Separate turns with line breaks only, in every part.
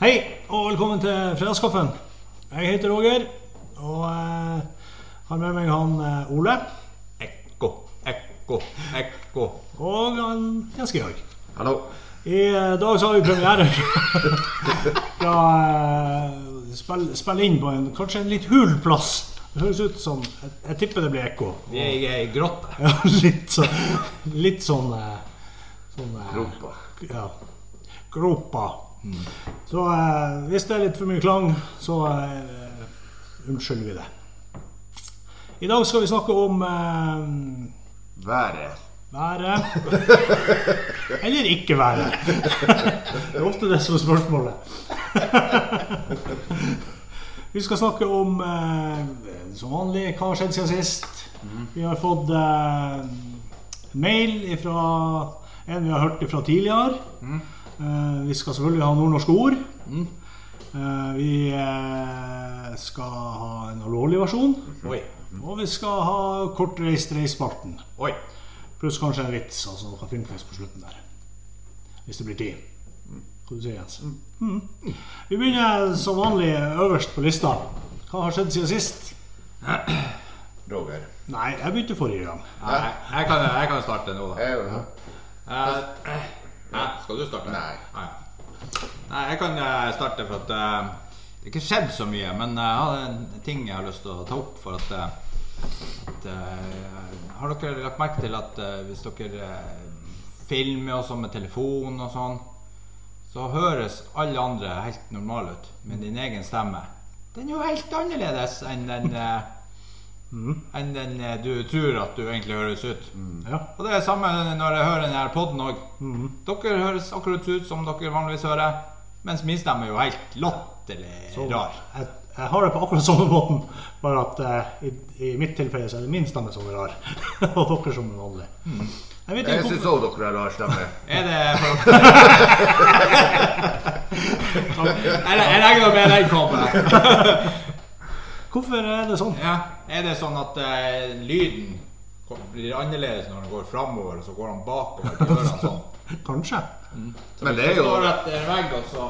Hei, og velkommen til Fredagskaffen. Jeg heter Roger, og eh, har med meg han eh, Ole.
Ekko, ekko, ekko.
Og han Jens Georg.
Hallo.
I eh, dag så har vi premiere fra eh, spill, spill inn på en kanskje en litt hul plass. Det høres ut som Jeg, jeg tipper det blir ekko.
Vi er i ei grotte.
Ja, litt sånn Litt sånn, eh, sånn eh,
Gropa.
Ja. Gropa. Så eh, hvis det er litt for mye klang, så eh, unnskylder vi det. I dag skal vi snakke om eh,
Været.
været eller ikke været. Det er ofte det som er spørsmålet. Vi skal snakke om, eh, som vanlig, hva har skjedd siden sist. Vi har fått eh, mail fra en vi har hørt fra tidligere. Eh, vi skal selvfølgelig ha nordnorske ord. Eh, vi eh, skal ha en alvorlig versjon.
Oi,
Og vi skal ha kortreist reisparten.
oi.
Pluss kanskje en vits, altså noe Filmfest på slutten der. Hvis det blir tid. Hva du sier Jens? Mm. Vi begynner som vanlig øverst på lista. Hva har skjedd siden sist?
Roger.
Nei, jeg begynte forrige gang.
Nei, jeg, kan, jeg kan starte nå, da.
Jeg,
Eh, eh, skal du starte?
Nei.
Nei, Nei, jeg kan eh, starte for at uh, det ikke skjedd så mye. Men jeg har en ting jeg har lyst til å ta opp. For at, eh, at uh, Har dere lagt merke til at eh, hvis dere eh, filmer også sånn med telefon og sånn, så høres alle andre helt normale ut med din egen stemme. Den er jo helt annerledes enn den eh, enn den eh, du tror at du egentlig høres ut.
Ja.
Og det er samme når jeg hører denne podden òg. Dere høres akkurat ut som dere vanligvis hører, mens min stemme er jo helt latterlig
Så
rar.
jeg, jeg har det på akkurat samme måten, bare at eh, i, i mitt tilfelle så er det min stemme som er rar. og dere som er vanlig. Jeg vet
jeg syns òg dere har rar stemme.
Er det for Jeg jeg regner med den kommer.
Hvorfor er det sånn?
Ja, er det sånn at eh, lyden blir annerledes når den går framover, og så går den bakover? til ørene sånn?
Kanskje.
Men det er jo
står etter en vegg, og så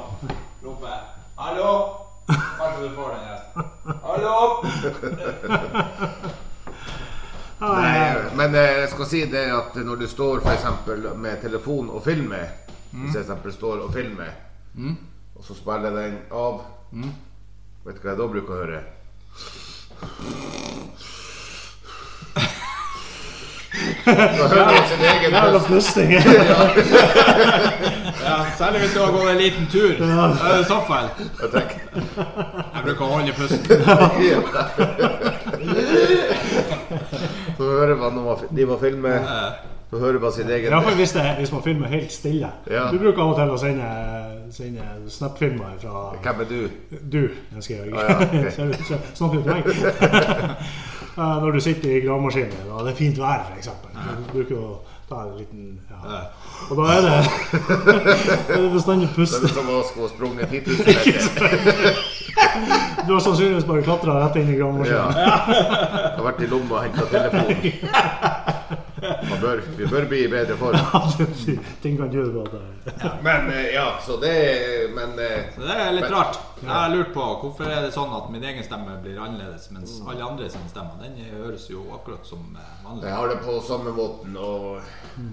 roper jeg 'hallo'. Kanskje du får den resten. Hallo!
Nei, men eh, jeg skal si det at når du står for eksempel med telefon og filmer Hvis jeg for eksempel står og filmer, og så spiller den av Vet du hva jeg da bruker å høre?
Jævla
pust.
pusting.
Ja, særlig hvis du har gått en liten tur. Da er det så feil.
Jeg
bruker å holde pusten.
Så hører man når de må filme Så hører man sin egen
Iallfall hvis, det- hvis man filmer helt stille.
Ja.
Du bruker av og til å sende, sende snap-filmer fra
Hvem er du?
du, jeg Georg.
Ah, ja,
okay. Til meg? Når du sitter i gravemaskinen og det er fint vær, f.eks. Du bruker å ta en liten ja. Og da er det, da er det bestandig
Det er som å skulle sprunget 10 000 meter.
Du har sannsynligvis bare klatra rett inn i
Ja.
gravemaskinen.
Jeg har vært i lomma og henta telefonen. Man bør, vi bør bli i bedre form.
Ting kan tyde på at
Men eh, ja, så det Men eh,
Så det er litt rart. Jeg har lurt på hvorfor er det sånn at min egen stemme blir annerledes, mens alle andre sin stemme den høres jo akkurat som eh, vanlig.
jeg har det på samme måten. Og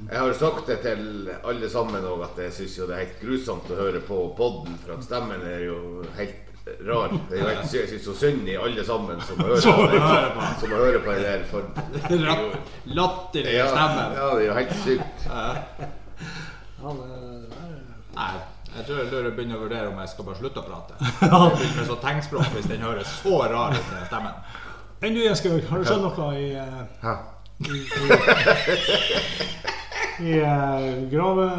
jeg har sagt det til alle sammen òg, at jeg syns jo det er helt grusomt å høre på podden, for at stemmen er jo helt rar. Det er jo helt, jeg syns så synd i alle sammen som hører på som hører på det der. For det er
Latterlig
ja,
stemme.
ja, det er jo helt sykt.
Ja,
Nei, jeg tror jeg lurer begynner å vurdere om jeg skal bare slutte å prate. Det begynner med så tegnspråk hvis den høres så rar ut, den stemmen.
Enn du, Jens Gaug, har du sett noe i, uh,
i,
i eh, grave,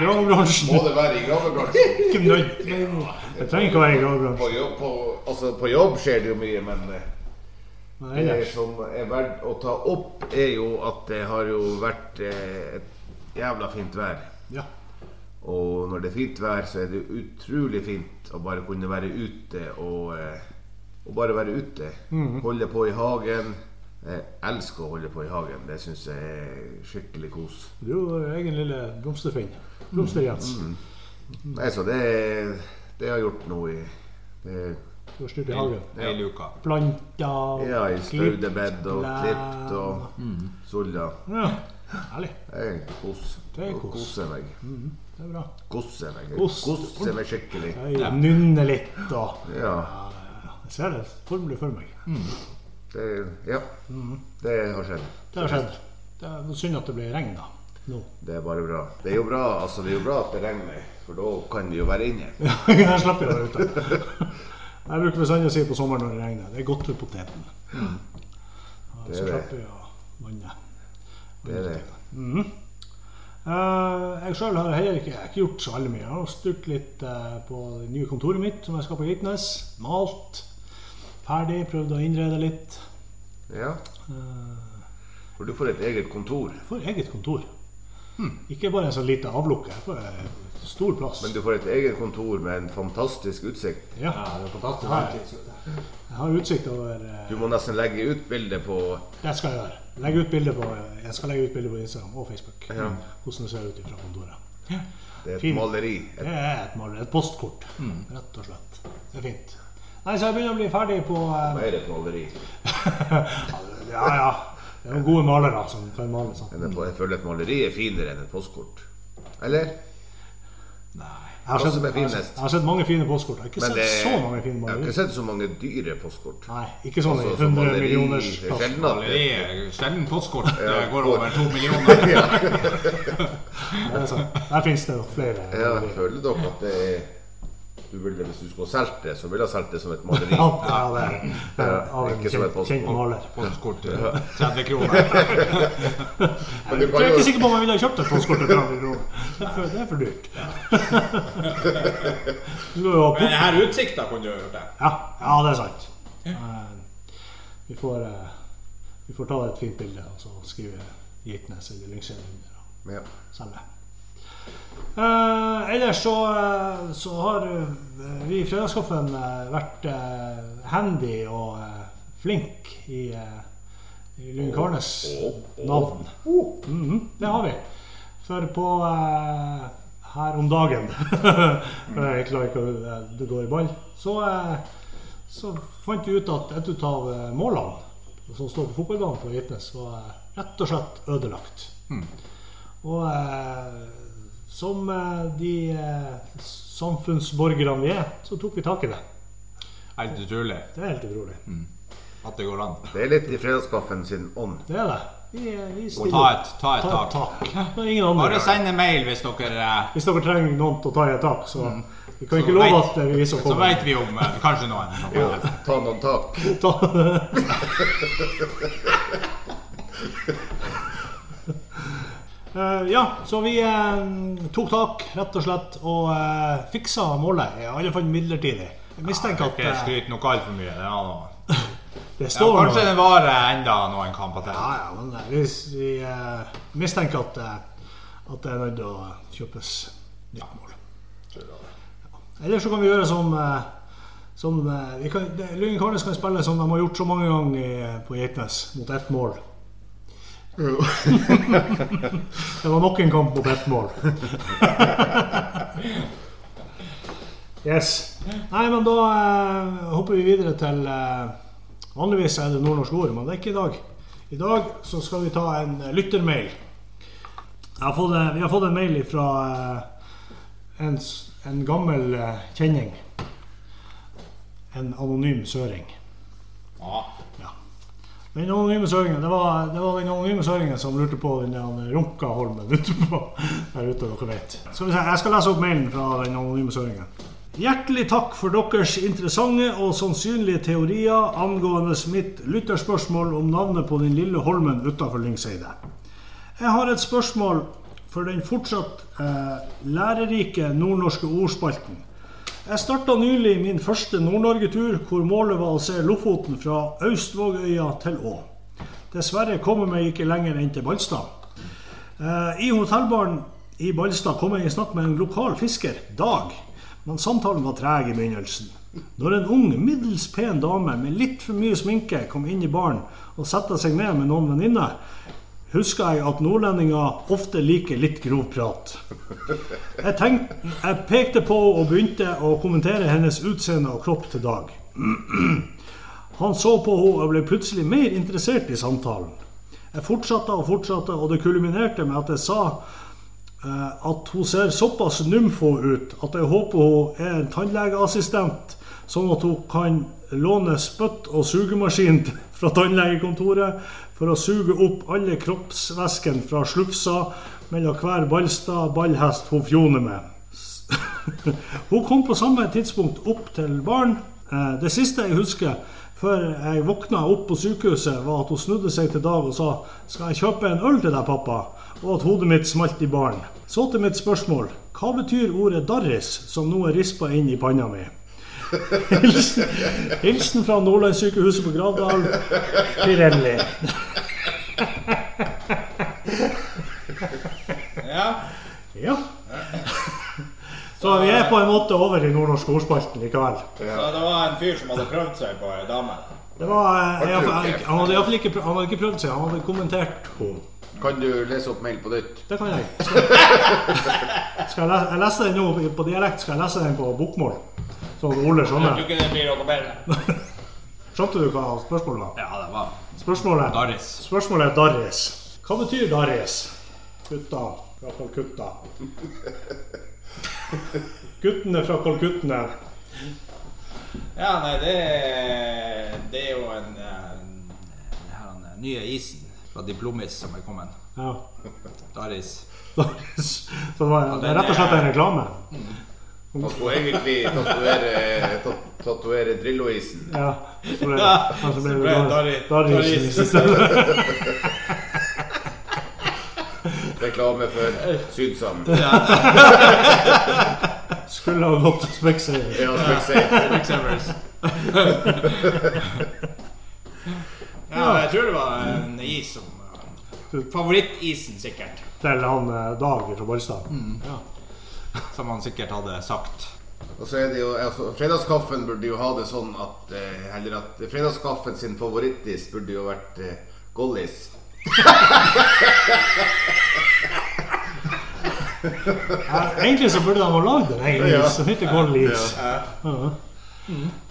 gravebransjen?
Må det være i gravebransjen?
Ikke nødt. Det trenger ikke å være i gravebransjen.
På altså på jobb skjer det jo mye, men
Nei,
det som er verdt å ta opp, er jo at det har jo vært eh, et jævla fint vær.
Ja.
Og når det er fint vær, så er det utrolig fint å bare kunne være ute og, eh, og bare være ute. Holde på i hagen. Jeg elsker å holde på i hagen. Det syns jeg er skikkelig kos.
Du er jo egen lille blomsterfinn. Blomster-Jens.
Nei, så det,
Det har jeg gjort nå i det,
Du har styrt i hagen.
Hele uka.
Planta
Ja, i staudebed og
klippt,
klipt og sulla.
Ja, herlig.
Jeg kos,
Det er kos.
koser meg.
Det er bra.
Koser meg.
Kos.
Koser meg skikkelig.
Jeg nynner litt og
Ja.
ja, ja, ja. Jeg ser det formelig for meg.
Det, ja. Det har skjedd.
Det har skjedd. Det er synd at det ble regn da. No.
Det er bare bra. Det er jo bra, altså, det er jo bra at det regner, for da kan vi jo være inne.
Jeg slipper å være ute. Jeg bruker bestandig å si på sommeren når det regner. Det er godt for poteten. Mm.
Det
så
er
slipper vi å vanne.
Det er det.
Eh, jeg sjøl har heller ikke, har ikke gjort så veldig mye. Jeg har styrt litt uh, på det nye kontoret mitt som jeg skal på Geitnes. Malt. Ferdig. Prøvde å innrede litt.
Ja.
Eh,
For du får et eget kontor.
jeg får eget kontor. Ikke bare en sånn lite avlukke. Jeg får stor plass.
Men du får et eget kontor med en fantastisk utsikt.
Ja,
det er fantastisk.
Ja. jeg har utsikt over eh,
Du må nesten legge ut bilde på
Det skal jeg gjøre. Legge ut bilder på, jeg skal legge ut bilde på Instagram og Facebook.
Ja.
Hvordan det ser ut fra kontoret.
Det er et
Fin.
maleri.
Det er et, maleri, et postkort, rett og slett. Det er fint. Nei, Så jeg begynner å bli ferdig på eh,
Hva er et maleri?
Ja, ja. Det er noen gode malere som kan male sånn.
Jeg føler et maleri er finere enn et postkort. Eller?
Nei.
Jeg har, sett, jeg, har sett, jeg har sett mange fine postkort. Jeg har ikke
Men
sett så mange fine
jeg har ikke sett så mange dyre postkort.
Nei, ikke sånn
Altså, som
100
maleri-
millioners
er sjelden
Maleri, sjelden postkort
Ja,
det går over to millioner.
Det er. Der finnes det jo flere.
Ja,
jeg
føler dere at det er du ville, Hvis du skulle solgt det, så ville jeg solgt det som et maleri.
Ja, det er, det er av en
ikke
kjent, kjent maler.
Postkort til 30 kroner.
Men
Jeg
kan
er ikke sikker på om jeg ville ha kjøpt et postkort til 30 kroner. Det er for- dyrt.
Men
denne
her utsikta kunne du ha gjort det.
Ja, ja, det er sant. Eh, Vi får, eh, vi får ta et fint bilde og så skrive Gitnes eller Lyngsjøen under og
ja.
selge. Eh, ellers så, eh, så har eh, vi i Fredagskaffen eh, vært eh, handy og eh, flink i, i Lund Karnes navn. Mhm, det har vi. For på her om dagen jeg klarer ikke å Det går i ball. Så, så fant vi ut at et av målene som står på fotballbanen på Vitnes, var rett og slett ødelagt. Og eh, som eh, de eh, samfunnsborgerne vi er, så tok vi tak i det.
Helt utrolig
Det er helt utrolig.
at det går an.
Det er litt i fredagskaffen sin ånd.
Det er det. Vi, vi stiller
ta et, ta et
Ta
tak.
tak. Ingen andre
Bare send en mail hvis dere eh,
Hvis dere trenger noen til å ta i et tak, så vi kan
Så
ikke love at det vi som
Så
kommer.
vet vi om eh, kanskje noen.
Ja, ta noen tak.
Ta- Eh, ja, så vi uh, tok tak, rett og slett, og uh, fiksa målet. I alle fall midlertidig. Jeg mistenker at
Ikke
eh,
skryt nok altfor mye. Det, var noe.
det
ja,
står
kanskje
noe
det varer enda noen kamper til.
Ja, ja, men eh, vi eh, mistenker at, eh, at det er nødt til å kjøpes nytt mål. Ja. Eller så kan vi gjøre som, eh, som eh, vi kan, Lyngen Karnes kan spille som de har gjort så mange ganger på Geitnes, mot ett mål. det var nok en kamp mot ett mål. yes. Nei, men da eh, hopper vi videre til eh, Vanligvis er det nordnorsk ord, men det er ikke i dag. I dag så skal vi ta en eh, lyttermail. Jeg har fått, eh, vi har fått en mail fra en, en gammel eh, kjenning. En anonym søring.
Ja.
Den anonyme søringen, det var, det var den anonyme søringen som lurte på den der Runkaholmen ute på der ute, dere vet. Skal jeg skal lese opp mailen fra den anonyme søringen. Hjertelig takk for deres interessante og sannsynlige teorier angående mitt lytterspørsmål om navnet på den lille holmen utafor Lyngseidet. Jeg har et spørsmål for den fortsatt eh, lærerike nordnorske ordspalten. Jeg starta nylig min første Nord-Norge-tur, hvor målet var å se Lofoten fra Austvågøya til Å. Dessverre kom jeg ikke lenger enn til Balstad. Eh, I hotellbaren i Balstad kom jeg i snakk med en lokal fisker, Dag, men samtalen var treg i begynnelsen. Når en ung, middels pen dame med litt for mye sminke kom inn i baren og satte seg ned med noen venninner, husker jeg at nordlendinger ofte liker litt grov prat. Jeg, tenkte, jeg pekte på og begynte å kommentere hennes utseende og kropp til Dag. Han så på henne og ble plutselig mer interessert i samtalen. Jeg fortsatte og fortsatte, og det kulminerte med at jeg sa eh, at hun ser såpass nymfo ut at jeg håper hun er en tannlegeassistent, sånn at hun kan låne spytt og sugemaskin fra tannlegekontoret for å suge opp alle kroppsvæsken fra slufsa mellom hver ballstad ballhest hun fjoner med. Hun kom på samme tidspunkt opp til baren. Eh, Det siste jeg husker før jeg våkna opp på sykehuset, var at hun snudde seg til Dag og sa 'Skal jeg kjøpe en øl til deg, pappa?' og at hodet mitt smalt i baren. Så til mitt spørsmål. Hva betyr ordet 'darris', som nå er rispa inn i panna mi? Hilsen, hilsen fra Nordlandssykehuset på Gravdal, Pirelli.
Ja.
Ja. Så vi er på en måte over i nordnorsk ordspalten likevel.
Så det var en fyr som hadde prøvd seg på ei dame.
Det var, jeg, i hvert fall- han hadde iallfall ikke, han hadde ikke prøvd seg, han hadde kommentert henne.
Kan du lese opp mail på nytt?
Det kan jeg. Skal, skal jeg, le- jeg lese den nå på dialekt, skal jeg lese den på bokmål? At Ole
Jeg tror
skjønner.
ikke det blir noe bedre.
Skjønte du hva spørsmålet var?
Ja, det var
Spørsmålet,
Darris.
spørsmålet er Darris. Hva betyr Darris? Gutta fra Kolkutta. Guttene fra Kolkuttene.
Ja, nei, det, det er jo en, en den her den nye isen fra Diplomis som er kommet.
Ja.
Darris.
Darris. Så det, var, det er rett og slett en reklame.
Han skulle egentlig tatovere tat- tatovere Drillo-isen.
Ja. Så ble,
Ja,
ja, så ble det
ble det Darri-
Darrisen i stedet.
Reklame for Sydsam.
Skulle ha gått til Specsavers.
Ja, jeg
ja, jeg tror det var en is som Favorittisen, sikkert.
Til han eh, Dag fra Ballstad. Ja.
Som han sikkert hadde sagt.
Og så er det jo, altså, Fredagskaffen burde jo ha det sånn at eh, Eller at fredagskaffen sin favorittis burde jo vært eh, Gollis.
Ja, egentlig så burde de ha lagd en egen is som heter Gollis. Ja.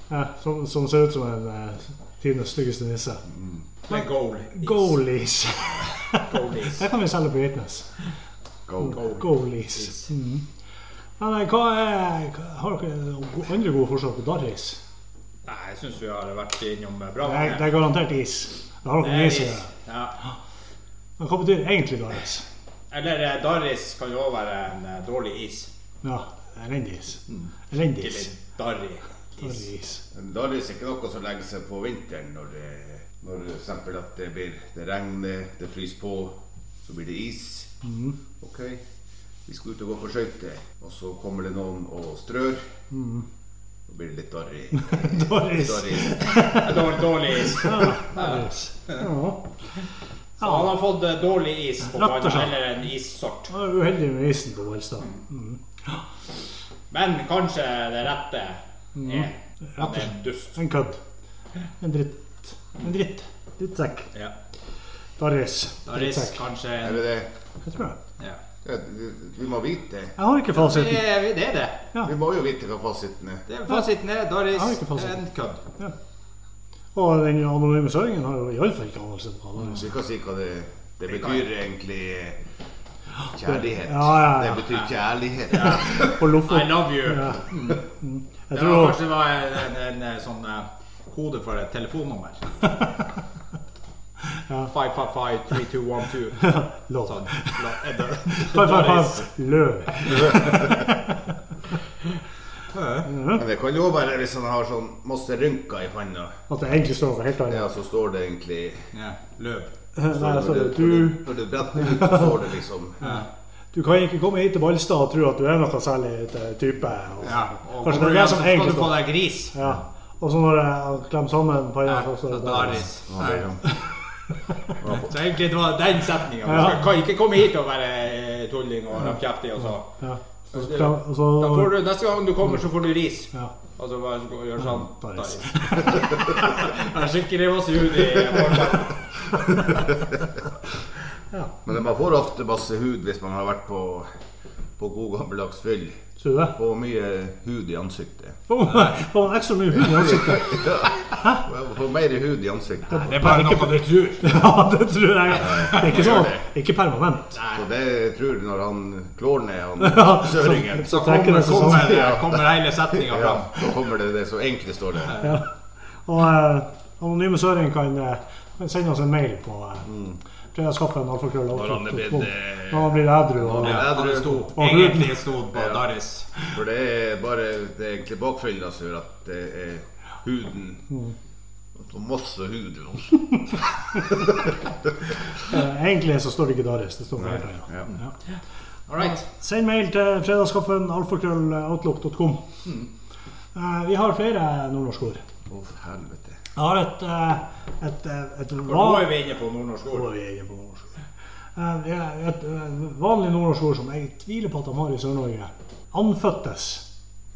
Ja, som, som ser ut som en eh, tidenes styggeste nisse.
Mm. goal.
Gollis.
Goalies.
Det kan vi selge på Geitnes.
Go.
Gollis. Mm. Ja, nei, hva er Har dere andre gode forslag på Darris?
Nei, jeg syns vi har vært innom bra
Det er, det er garantert is. Det har dere is i
is. Ja.
Men hva betyr egentlig Darris?
Eller eh, Darris kan jo også være en eh, dårlig is.
Ja, elendig is. Elendig
Til
is.
en darrig
Darrig
is.
is.
Men Darris er ikke noe som legger seg på vinteren når det når for eksempel at det blir det regner, det fryser på, så blir det is. Ok, vi skal ut og gå på skøyter, og så kommer det noen og strør. Så blir det litt.
Dårlig, dårlig is.
Darris. Ja.
Så han har fått eh, dårlig is på banen, eller en issort.
Uheldig med isen på Valstad.
Men kanskje det rette er
Rett
en dust.
En kødd. En dritt. En dritt. Drittsekk.
Ja.
Darris.
Darris
kanskje.
kanskje
Er det det?
Jeg tror det.
Ja.
Ja, vi må vite.
Jeg har ikke
det,
fasiten.
er, det er det.
Vi må jo vite hva fasiten er.
det er fasiten er Doris
Jeg har ikke fasiten.
en kødd.
Og den anonyme søringen har jo iallfall ikke anelse på hva
Vi kan si hva det, det betyr egentlig kjærlighet.
Ja, ja, ja.
Det betyr kjærlighet.
er.
I love you.
Ja. Mm. Jeg
Det var kanskje var en, en, en, en sånn eh, kode for et telefonnummer.
Ja.
555-3212.
lov.
La- er det-
Five, five, five. Løv.
Men det kan jo være hvis han har sånn masse rynker i panna.
At det egentlig står for helt annet.
Ja, så står det egentlig
Ja, løv.
Nei,
så
altså,
når, det,
du,
når, du bretter ut, så står det liksom
du kan ikke komme hit til Ballstad og tro at du er noe særlig type. Og,
Ja, og
Kanskje det er det som
så
egentlig
skal du få
står.
deg gris.
Ja. Og så når jeg klemmer sammen panna,
Ja,
så står det
Da
Ja, det er sånn.
Så egentlig det var den setninga.
Ja.
Du kan ikke komme hit og være eh, tulling og rampkjeftig, og så
Ja. Så, så,
da får du, Neste gang du kommer, så får du ris.
ja.
Og så bare så, gjør sånn.
Ta
ris. Jeg skikker skikkelig masse hud i.
Ja.
Men man får ofte masse hud hvis man har vært på, på god gammeldags fyll.
Tror du det?
Får mye hud i ansiktet.
Får man ekstra mye hud i ansiktet?
Får mer hud i ansiktet.
Det er bare noe du tror.
Ja, det tror jeg. Det er ikke sånn. Ikke permanent.
Så det tror tror når han klår ned han søringen,
Så kommer,
det seg
kommer,
sånn.
kommer hele setninga
ja,
fram.
så kommer det det så egentlig står det.
Ja. Og eh, Anonyme Søring kan, eh, kan sende oss en mail på eh, fredagskaffen alfakrøll
Når han er blitt, eh,
Når han blir edru. og-
Ja,
Ja,
det
du-
sto,
og
egentlig stod på
Ja.
Daris.
For det er bare det er egentlig bakfylla som gjør at det er huden Og masse hud.
Eh, Egentlig så står det ikke Daris. Det står Freia.
Ja.
Ja.
Alright.
Send mail til fredagskaffen alfakrølloutlook.com. Eh, vi har flere nordnorskord.
Å, helvete.
Jeg har et, eh, et, eh, et,
nå er vi inne på nordnorsk ord.
vi inne på nordnorsk. Eh, det Et vanlig nordnorsk ord som jeg tviler på at de har i Sør-Norge. Anføttes.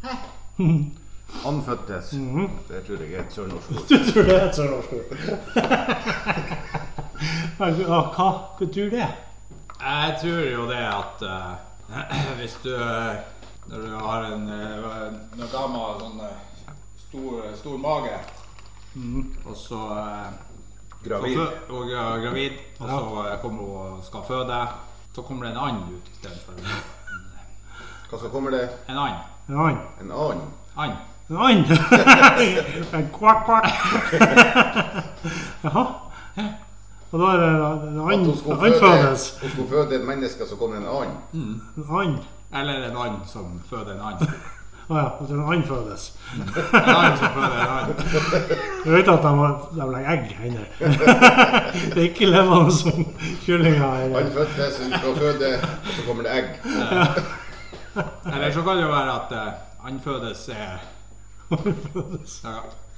Hæ?
Anføttes. Det tror jeg er et sørnorsk ord.
Du tror det er et sørnorsk ord? Hva betyr det?
Jeg tror jo det at uh, hvis du Når du har en en har sånn stor, stor mage, og så eh,
Gravid.
så fø- og ja, gravid, og så eh, kommer hun og skal føde, så kommer det en and ut istedenfor en,
Hva så kommer det?
en and.
En and.
En annen?
And.
En and! en kvakk, kvakk. Jaha. Og da er det en and som
føde,
fødes.
hun skulle føde et menneske, så kommer det en annen.
En and.
Eller en and som føder en and.
Å ja, at en and fødes. Du vet at de, har, de legger egg henne. det er ikke levende som kyllinger.
Han fødtes, hun skal føde, og så kommer det egg.
Eller så kan det jo være at uh, andfødes er ja,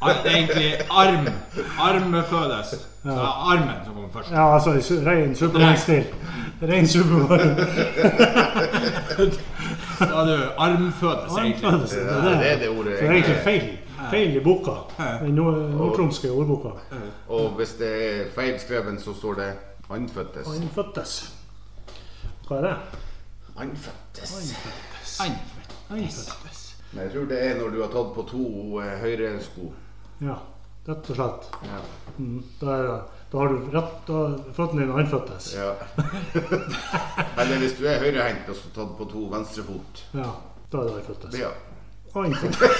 ar- Egentlig arm. Armfødes. Så det er armen som kommer først.
Ja, altså rein Supermann-stil. Rein Supermann.
Da er du armfødes, egentlig.
Ja,
Det
det
er
det ordet.
Så det er egentlig feil. Feil i boka. Den nord- nordtromske ordboka.
Og hvis det er feilskreven, så står det
andføttes. Hva er det? Andføttes. Andføttes.
Men jeg tror det er når du har tatt på to høyre sko.
Ja, rett og slett.
Ja.
Mm. Da, er, det- da har du rett da, Føttene dine anføttes.
ja. Eller hvis du er høyrehendt og så tatt på to venstre fot.
Ja, da er det anføttes.
Ja.
Anfødtes.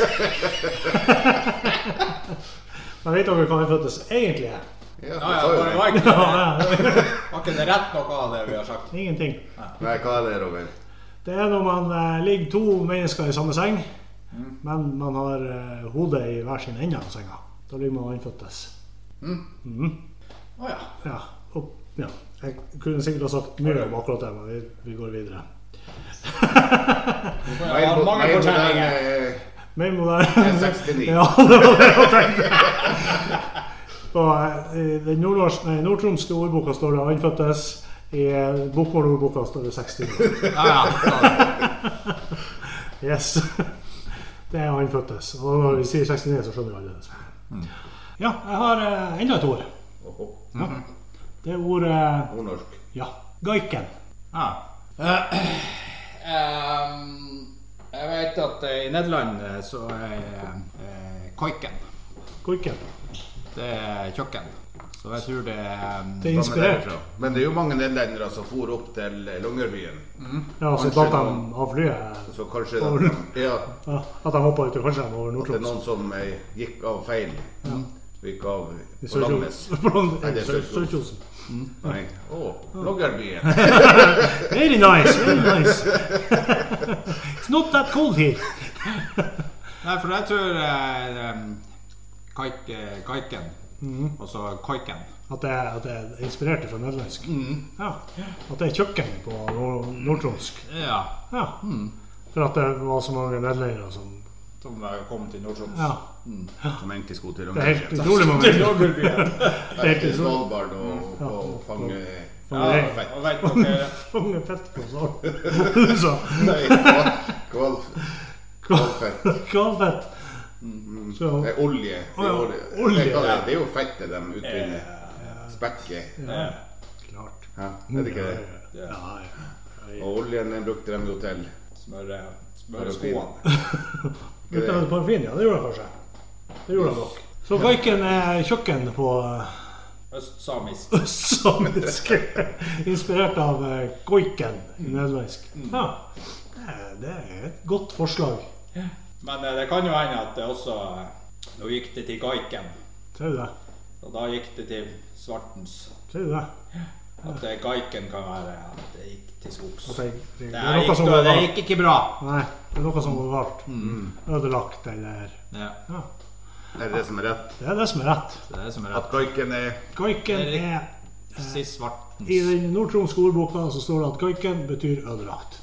Men vet dere hva anføttes egentlig er?
Ja,
Ja, ja, var,
det.
var, ikke,
Ja,
var ikke det rett noe av det vi har sagt?
Ingenting.
Nei, hva er det, Robin?
Det er når man eh, ligger to mennesker i samme seng, men man har eh, hodet i hver sin ende av senga. Da ligger man anfødtes.
Ja.
Ja, og, ja. Jeg kunne sikkert ha sagt mye om akkurat det, men vi, vi går videre.
Mange fortellinger.
moderne,
må
være 69.
Ja, det var det jeg tenkte. På eh, i den nei, nordtromske ordboka står det 'anfødtes'. I eh, bokmålordboka står det 60.
Ja, ja.
Yes. Det er anfødtes. Og når vi sier 69, så skjønner alle det. Ja, jeg har eh, enda et ord.
Oho.
Det er ordet
Nordnorsk.
ja, gaiken.
Ah. Eh, ehm, jeg vet at eh, i Nederland eh, så er uh, koiken
Koiken.
Det er kjøkken. Så jeg tror det er um,
Det er inspirert.
Men det er jo mange nederlendere som for opp til Longyearbyen.
Ja, så
Kanskje
datt de
noen-
av flyet.
Så kanskje de, ja,
Ja, at de hoppa ut, kanskje de over
det er
Nord-Troms.
noen som eh, gikk av feil. Gikk av på Langnes. Nei, det er Sør-Troms.
Sør-Troms.
Nei. Å, bloggerbyen.
Very nice, very nice. It's not that cold here.
Nei, for jeg tror eh, um, kaik, eh, kaiken, altså så koiken.
At det, er, at det er inspirert fra nederlandsk. Ja. At det er kjøkken på nord- nordtromsk.
Ja.
Ja. For at det var så mange nederlendere som
Som kom til Nord-Troms.
Ja.
Som egentlig skulle til
Det er helt
Longyearbyen.
utrolig mange.
Longyearbyen.
Det er helt.
Svalbard og, og fange
Ja, og vet
fett på sånn.
Nei, kvalfett.
Kvalfett.
Det er olje. Det er, olje.
olje,
Det er, hva det
ja.
det jo fettet de utvinner. Spekket.
klart.
Ja, er det ikke det?
Ja, ja.
Og oljen den brukte de jo til
Smøre, smøre skoene.
Brukte de parafin? Ja, det gjorde han kanskje. Det gjorde han nok. Så Kaiken er kjøkken på eh,
Østsamisk.
østsamisk. Inspirert av eh, Goiken i nederlandsk. Ja, det er, er et godt forslag.
Men eh, det kan jo hende at det også eh, Nå gikk det til goiken.
Ser du det?
Og da gikk det til Svartens.
Ser du det?
At eh, Gaiken kan være at det gikk til skogs.
Det, det, det
gikk,
da,
det gikk ikke bra.
Nei, det er noe som går mm. Ødelagt eller
Ja,
Ja,
Er det det som er rett?
det er det som er rett.
det er det som er
At
rett.
Gaiken er
Goiken
er
er
Sist Svartens.
I den Nord-Troms ordboka så står det at gaiken betyr ødelagt.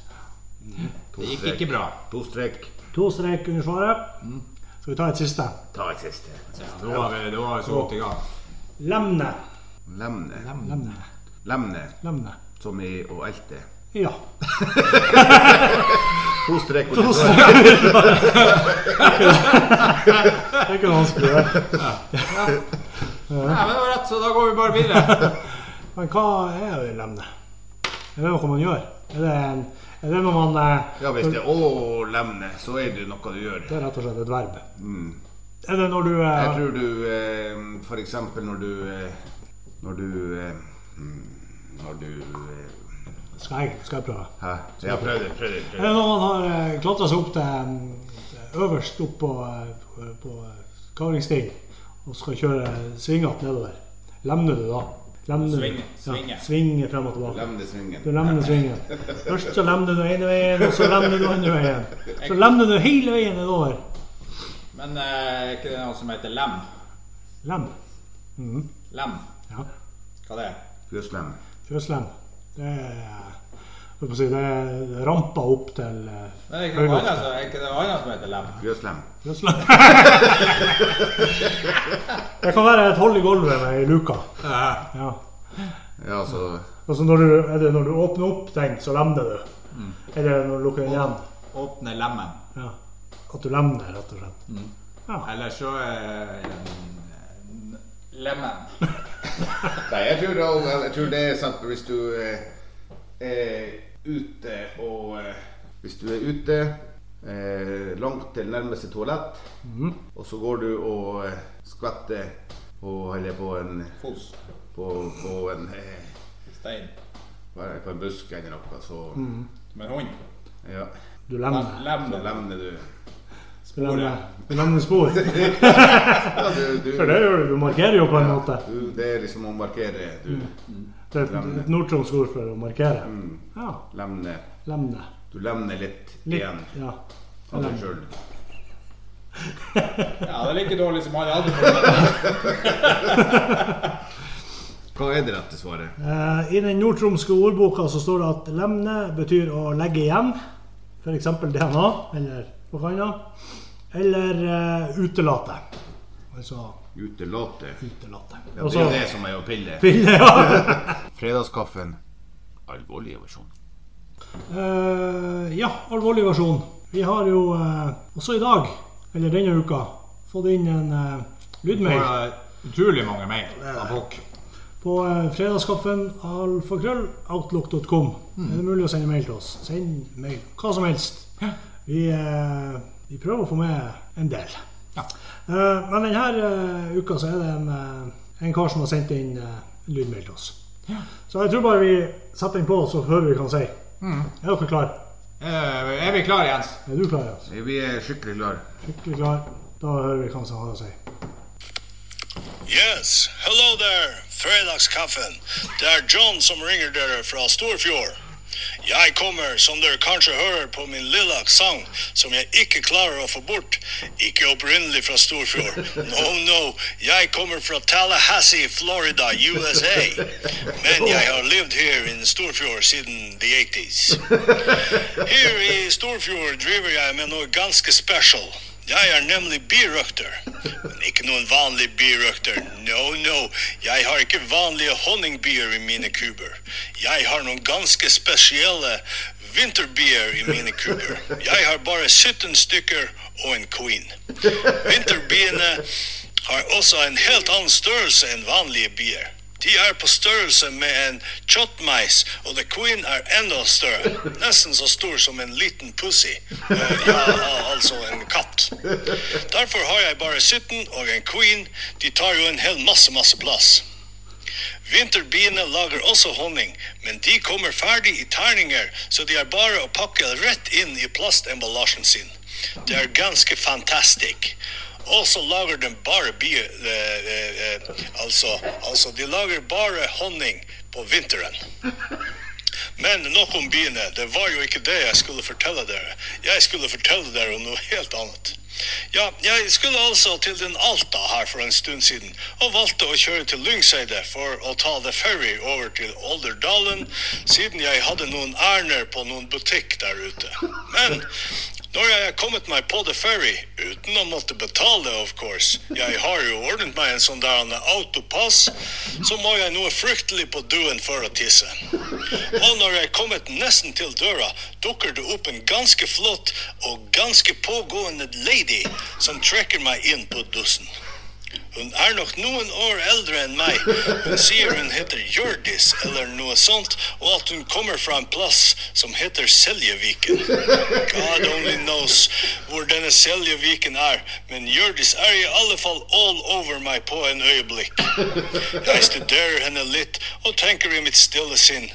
Mm.
Det gikk ikke bra.
To strek.
To strek under svaret. Skal vi ta et siste?
Ta et siste.
Ja, da var vi så godt i gang.
Lemne.
Lemne.
Lemne.
Lemne.
Lemne.
Som i å elte.
Ja.
To
streker
under.
Det er ikke vanskelig. det.
Nei, men det var rett, så da går vi bare videre.
Men hva er det lemne? Er det noe man gjør? Er det, en, er det noe man eh,
Ja, hvis det er å lemne, så er det noe du gjør.
Det er rett og slett et verb. Er det når du eh,
Jeg tror du eh, eksempel når du eh, Når du eh, mm, Når du eh,
Skal jeg, skal jeg prøve?
Hæ? Ja, prøv det. Prøv det. Prøv
det når man har eh, klatra seg opp til til øverst opp på, eh, på eh, og skal kjøre svingete nedover? Lemner du da? Lemner?
Svinge, svinge.
Ja, svinge frem og tilbake.
Lemne svingen.
Du lemner svingen. Først så lemner du ene veien, og så lemner du andre veien. Så lemner du hele veien nedover.
Men eh, er ikke det noe som heter lem?
Lem. Mhm.
Lem,
Ja.
hva det er?
Fjøslem.
Fjøslem. Det er det er rampa opp til Det
Men er ikke noe annet, ikke noe annet som heter lem?
Fjøslem.
Fjøslem. Det kan være et hold i gulvet med ei luke. Ja.
Ja, så
Altså når du, er det når du åpner opp den, så lemner du? Eller når du lukker den igjen?
Åpner lemmen.
Ja. At du lemner, rett og slett. Ja.
Eller så er den lemmen.
Nei, jeg tror, det, jeg tror det er sant hvis du eh, er ute og eh, Hvis du er ute eh, langt til nærmeste toalett, og så går du og eh, skvetter på, eller på en
Fos.
på, på en eh,
Stein.
på en busk eller noe, så
Med hånd?
ja,
Du lemner.
så lemner du.
Lemner, du lemner spor.
Ja, du, du,
For det gjør du. Du markerer jo på en måte.
du, det er liksom å markere. Du
Det er et, et nordtromsk ord for å markere. Ja.
Lemne.
Lemne.
Du lemner litt,
Litt.
igjen
Ja.
av deg sjøl.
Ja, det er like dårlig som alle andre.
Hva er det rette svaret?
Uh, I den nordtromske ordboka så står det at lemne betyr å legge igjen. F.eks. DNA eller noe kanna. Eller uh, utelate. Altså
Utelate.
utelate.
Ja, det er jo det som er å pille.
pille, ja.
Fredagskaffen. Alvorlig versjon.
Uh, ja, alvorlig versjon. Vi har jo uh, også i dag, eller denne uka, fått inn en lydmail
Får eh, utrolig mange mail av folk.
på fredagskaffen alfakrøll outlook.com.
Mm.
Er det mulig å sende mail til oss? Send mail. Hva som helst. Vi, eh, vi prøver å få med en del.
Ja.
Eh, men denne eh, uka så er det en, en kar som har sendt inn lydmail til oss. Så jeg tror bare vi setter den på, så hører vi hva han sier.
Mm.
Er dere klare?
Eh, er vi klare, Jens?
Er du klar? Jens?
Vi er skikkelig klar.
Skikkelig klar. Da hører vi hva han har å si.
Yes, hello there, fredagskaffen. Det er John som ringer dere fra Storfjord. Jeg kommer, som dere kanskje hører på min lille aksent, som jeg ikke klarer å få bort, ikke opprinnelig fra Storfjord. No, no, jeg kommer fra Tallahassee, Florida, USA. Men jeg har levd her i Storfjord siden the 80s. Her i Storfjord driver jeg med noe ganske special. Jeg er nemlig birøkter. Men ikke noen vanlig birøkter. No, no. Jeg har ikke vanlige honningbier i mine kuber. Jeg har noen ganske spesielle vinterbier i mine kuber. Jeg har bare 17 stykker og en queen. Vinterbiene har også en helt annen størrelse enn vanlige bier. De er på størrelse med en kjøttmeis, og The Queen er enda større. Nesten så stor som en liten pussy. Eh, ja, altså en katt. Derfor har jeg bare 17 og en Queen. De tar jo en hel masse, masse plass. Vinterbiene lager også honning, men de kommer ferdig i terninger, så de er bare å pakke rett inn i plastemballasjen sin. Det er ganske fantastisk. Så lager de bare bie... eh, eh, eh, altså, altså, de lager bare honning på vinteren. Men nok om biene. Det var jo ikke det jeg skulle fortelle dere. Jeg skulle fortelle dere om noe helt annet. Ja, jeg skulle altså til den Alta her for en stund siden, og valgte å kjøre til Lyngseidet for å ta the ferry over til Olderdalen, siden jeg hadde noen ærender på noen butikk der ute. Men når jeg er kommet meg på the ferry, uten å måtte betale, of course, jeg har jo ordnet meg en sånn der autopass, så må jeg noe fryktelig på duen for å tisse. Og når jeg er kommet nesten til døra, dukker det opp en ganske flott og ganske pågående lady som trekker meg inn på dussen. Hun er nok noen år eldre enn meg. Hun sier hun heter Hjørdis eller noe sånt, og at hun kommer fra en plass som heter Seljeviken. God only knows hvor denne Seljeviken er, men Hjørdis er i alle fall all over meg på en øyeblikk. Jeg studerer henne litt og tenker i mitt stille sinn,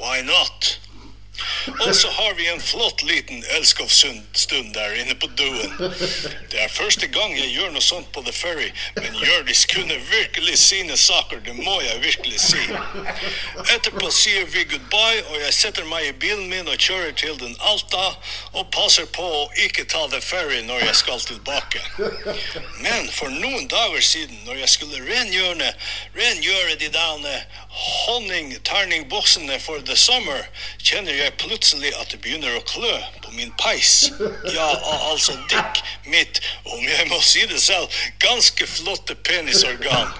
why not? Og så har vi en flott liten elskovsstund der inne på duen. Det er første gang jeg gjør noe sånt på The Ferry, men Hjørdis kunne virkelig sine saker, det må jeg virkelig si. Etterpå sier vi goodbye, og jeg setter meg i bilen min og kjører til den Alta, og passer på å ikke ta The Ferry når jeg skal tilbake. Men for noen dager siden, når jeg skulle rengjøre, rengjøre de der honningterningboksene for the summer, kjenner jeg plutselig at det begynner å klø på min peis. Ja, altså Dick mitt, om jeg må si det selv, ganske flotte penisorgan.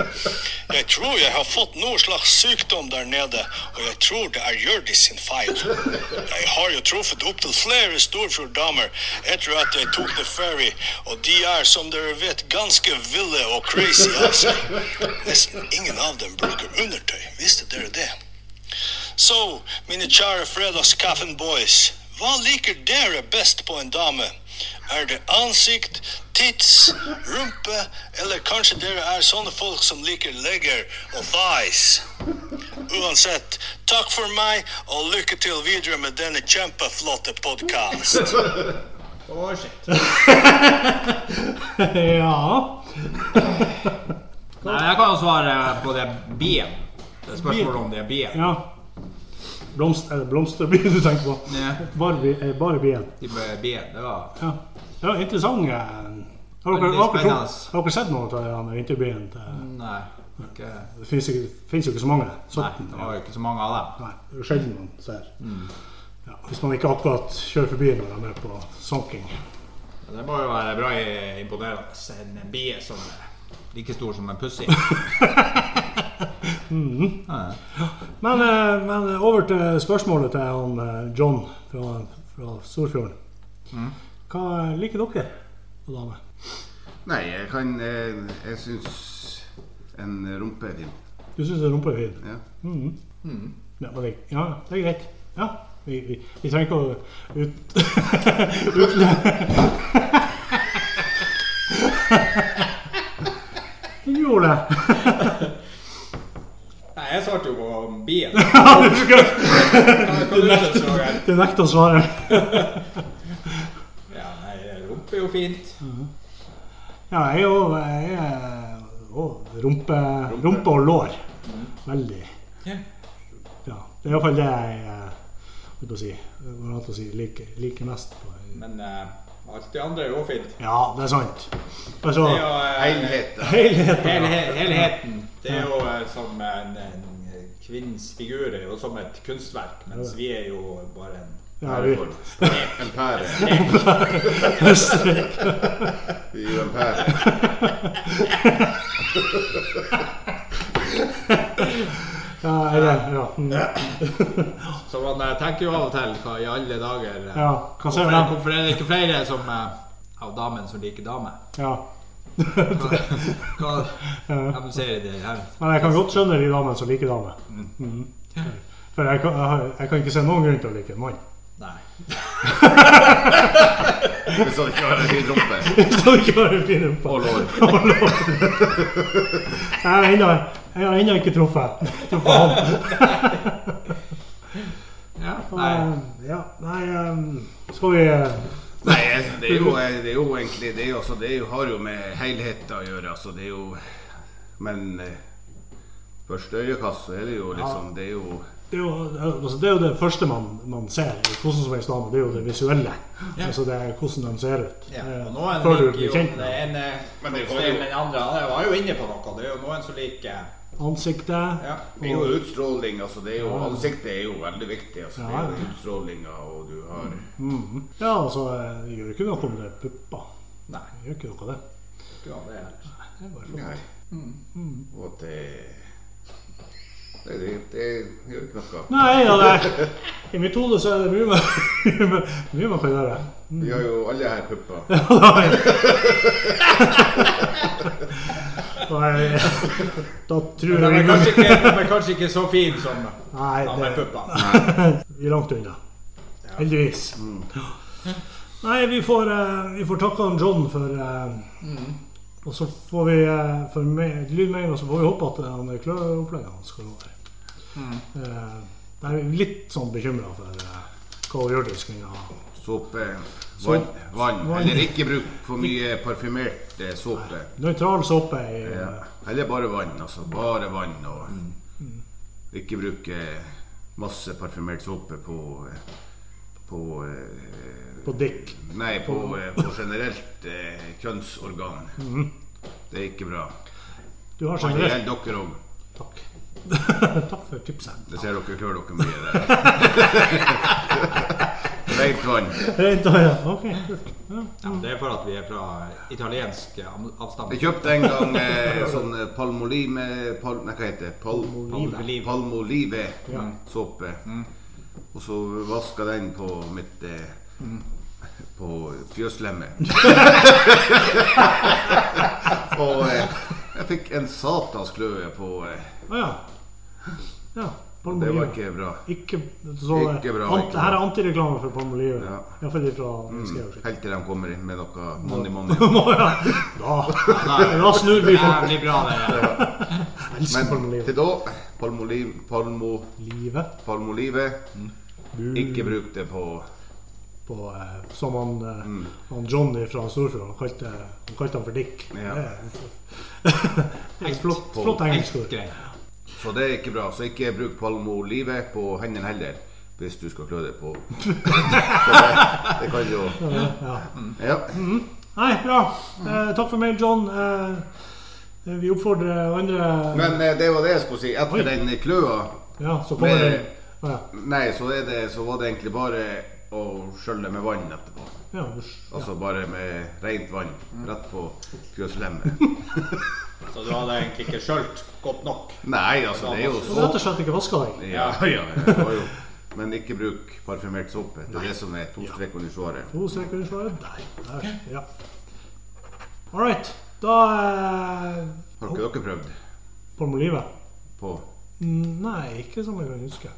Jeg tror jeg har fått noe slags sykdom der nede, og jeg tror det er Hjørdis sin feil. Jeg har jo truffet opptil flere storfjorddamer etter at jeg tok The Ferry, og de er, som dere vet, ganske ville og crazy seg. Nesten ingen av dem bruker undertøy, visste dere det? Så, mine kjære fredagskaffen boys, hva liker dere best på en dame? Er det ansikt, tits, rumpe, eller kanskje dere er sånne folk som liker legger og thighs? Uansett, takk for meg, og lykke til videre med denne kjempeflotte podkast.
Oh,
ja.
Nei, jeg kan jo svare på det bien. Det er spørsmålet om det er bien.
ja. Blomst, er det blomsterbien du tenker på?
Ja.
Bare, eh, bare bien.
De bien, det var
Ja. ja interessant. eh. Har dere, har dere, har dere sett noe av vinterbien?
Nei. Okay.
Det finnes, jo ikke så mange.
nei, det var jo ikke så mange av dem.
Nei, det er sjelden man ser.
Mm.
Ja, hvis man ikke akkurat kjører forbi når de er på sanking.
Det må jo være bra i- imponerende. En bie som like stor som en pussy. Ja.
Men, eh, men over til spørsmålet til han eh, John fra, fra Storfjorden.
Mm.
Hva liker dere på dame?
Nei, jeg kan Jeg, jeg syns en rumpe er fin.
Du syns rumpa er fin?
Ja.
Mm. Ja, det, ja, det er greit. Ja, vi, vi, vi trenger ikke å ut... utle... Det.
Nei, jeg svarte jo på.
Ja, du nekter å svare.
Ja, nei, rumpe er jo fint.
Ja, jeg er jo jeg er, å, rumpe, rumpe og lår. Veldig.
Yeah.
Ja, det er iallfall det jeg jeg, jeg, jeg, jeg, jeg, jeg, liker, mest. På.
Men eh, alt det andre er jo fint.
Ja, det er sant. Altså,
Det er jo eh,
helheten.
helheten.
Hele, helheten. Det er jo eh, som en, en kvinnes figur er jo som et kunstverk, mens vi er jo bare en
Ja, vi,
En pære. Vi er jo en pære.
ja, eller, ja. Mm,
Så man tenker jo av og til hva i alle dager eh,
ja. Hva ser
hvorfor, hvorfor er det ikke flere som, eh, av damen som liker dame?
Ja.
Hva de ser de her?
Men jeg kan godt skjønne de damene som liker damer. Mhm. For jeg kan, jeg, jeg kan ikke se noen grunn til å like en mann.
Nei.
Hvis han ikke har en fin rumpe
Så ikke har en fin rumpe.
og lår.
Jeg ennå- jeg har ennå ikke truffet, truffet han.
Ja, nei.
Eh, Ja, nei eh, Skal vi eh,
Nei, det er jo, det er jo egentlig Det, er jo, altså, det er jo, har jo med helheten å gjøre. Altså, det er jo Men eh, første øyekast så er det jo liksom Det er jo
det er, jo, altså det er jo det første man, man ser hvordan som helst dame. Det er jo det visuelle. Altså det er hvordan de ser ut.
Ja,
Eh,
og noen
Før du blir kjent med dem.
Men det var jo-
andre. jeg var jo inne på noe. Det er jo noen som liker
Ansiktet.
ja.
Det er jo utstråling. altså det er jo. Ansiktet er jo veldig viktig. altså Det er jo utstrålinga, og du har
Mhm. Ja, altså det gjør ikke noe om det er pupper.
Nei.
Det gjør ikke noe av det.
Ja, det er
Det er bare flott.
Nei.
Mm.
Og at det det, det, det gjør ikke noe.
Nei, ja, det I mitt hode så er det mye man, mye man kan gjøre.
Vi har jo alle her pupper.
Nei, da tror
Men de
jeg
er
vi
kanskje ikke, er kanskje ikke så fine som
Nei,
ja, med
det,
pupper.
vi er langt unna. Heldigvis. Nei, vi får, eh, vi får takke John for eh, Og så får vi eh, for meg, så får vi håpe at han kløopplegget hans skal gå over. Eh, Jeg er litt sånn bekymra for eh, hva Hjørdis kunne ha
såpe,
Så-
vann, vann.
vann.
Eller ikke bruk for mye parfymert eh, såpe.
Nøytral såpe i
Ja. Eller bare vann. altså Bare vann. Og ikke bruke masse parfymert såpe på eh, På eh,
på Dick.
Nei, på, eh, på generelt eh, kjønnsorgan. Det er ikke bra.
Du har
Og Det
generelt
gjelder dere òg.
Takk. Takk for tipset.
Det ser dere klør dere mye der. Rent vann.
Rent vann, ja. Ok, kult. Ja.
Ja, det er for at vi er fra italiensk avstand. avstamning.
Jeg kjøpte en gang eh, sånn eh, palmolive pal, Nei, hva heter det? Pal,
Palmolive.
palmolive
Ja.
såpe. Og så vaska den på mitt eh, På fjøslemmet. og eh, jeg fikk en satans kløe på eh,
ja. Ja.
Det var ikke bra.
Ikke, så,
Ikke bra,
Ant,
ikke
her er antireklame for Palmolive.
Ja.
Iallfall fra
Mm, Helt til de kommer inn med noe money money.
ja. Da, da snur vi folk.
Jævlig bra, det.
Elsker
Men
Palmolive.
til da palmolive, palmo,
Livet
palmolive
Bu-
Ikke bruk det på
på, eh, Som han, eh,
Mm.
han Johnny fra Storfjord han kalte, han kalte han for Dick.
Ja.
Flott, flott engelsk ord.
Så det er ikke bra. Så ikke bruk palmolive på hendene heller. Hvis du skal klø deg på det, det kan jo
Ja.
Ja.
Nei, bra. Eh, takk for mail, John. Eh, vi oppfordrer andre
Men eh, det var det jeg skulle si.
Oi.
Etter den kløa
Ja, så kommer det ja.
Nei, så, er det, så var det egentlig bare å skjølle med vann etterpå.
Ja.
Altså bare med rent vann rett på fjøslemmet.
Så du hadde egentlig ikke skjølt godt nok.
Nei, altså det er jo så
rett og slett ikke vaska deg.
Ja, ja, det var jo Men ikke bruk parfymert såpe. Det er det som er to strek under svaret.
To streker under svaret. Der. Der. Ja. All right. Da eh,
Har ikke dere prøvd
Palmolive?
på
Mm, Nei, ikke som jeg kan huske.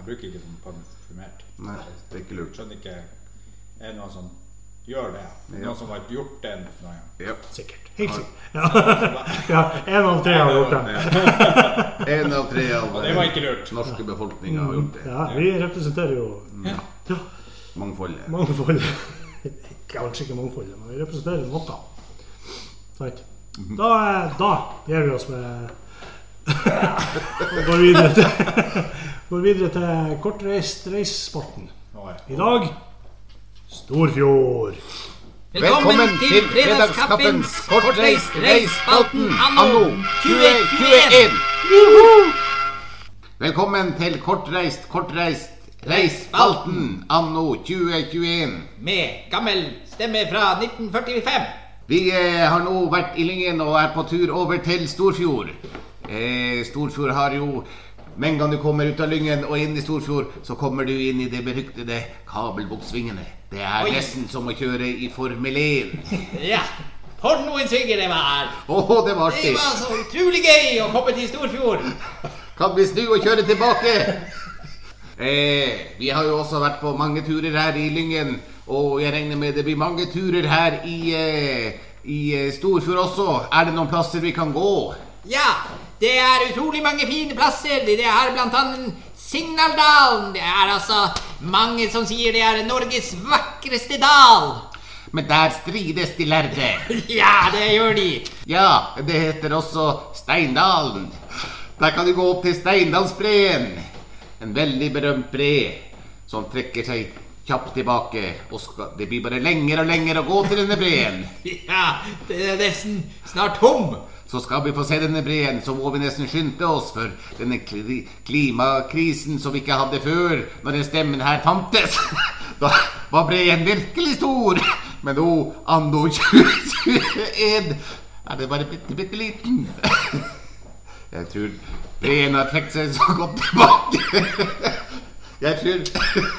Jeg bruker ikke sånn parfymert.
Nei, det er ikke lurt.
skjønner ikke Er det noen som gjør det?
Ja.
Noen som har gjort det noen gang?
Ja.
Sikkert. Helt sikkert. Ja. ja, en av tre har gjort det.
En av tre av
det var ikke lurt.
norske befolkninga har gjort det.
Ja, vi representerer jo ja,
Mangfoldet.
mangfold. Kanskje ikke mangfoldet, men vi representerer noe. Sant? Da, eh, da gir vi oss med og går videre til, går videre til kortreist reissporten. I dag Storfjord.
Velkommen til fredagskaffens kortreist reisspalten anno 2021. Velkommen til kortreist, kortreist reisspalten anno 2021.
Med gammel stemme fra 1945.
Vi eh, har nå vært i Lyngen og er på tur over til Storfjord. Eh, Storfjord har jo Med en gang du kommer ut av Lyngen og inn i Storfjord, så kommer du inn i de beryktede kabelboksvingene. Det er
Oi.
nesten som å kjøre i Formel 1.
Ja.
For noen svinger det var!
Å, det var artig.
Det var så utrolig gøy å komme til Storfjord!
Kan vi snu og kjøre tilbake? Eh, vi har jo også vært på mange turer her i Lyngen, og jeg regner med det blir mange turer her i, eh, i eh, Storfjord også. Er det noen plasser vi kan gå?
Ja, det er utrolig mange fine plasser. Det er blant annet Signaldalen. Det er altså mange som sier det er Norges vakreste dal.
Men der strides de lærde.
Ja, det gjør de.
Ja, det heter også Steindalen. Der kan du gå opp til Steindalsbreen. En veldig berømt bre som trekker seg kjapt tilbake. Og skal, det blir bare lenger og lenger å gå til denne breen.
Ja, det er nesten snart tom.
Så skal vi få se denne breen, så må vi nesten skynde oss for denne kli klimakrisen som vi ikke hadde før, når den stemmen her fantes. Da var breen virkelig stor. Men nå, anno 2021, er det bare bitte, bitte liten. Jeg tror breen har trukket seg så godt tilbake. Jeg tror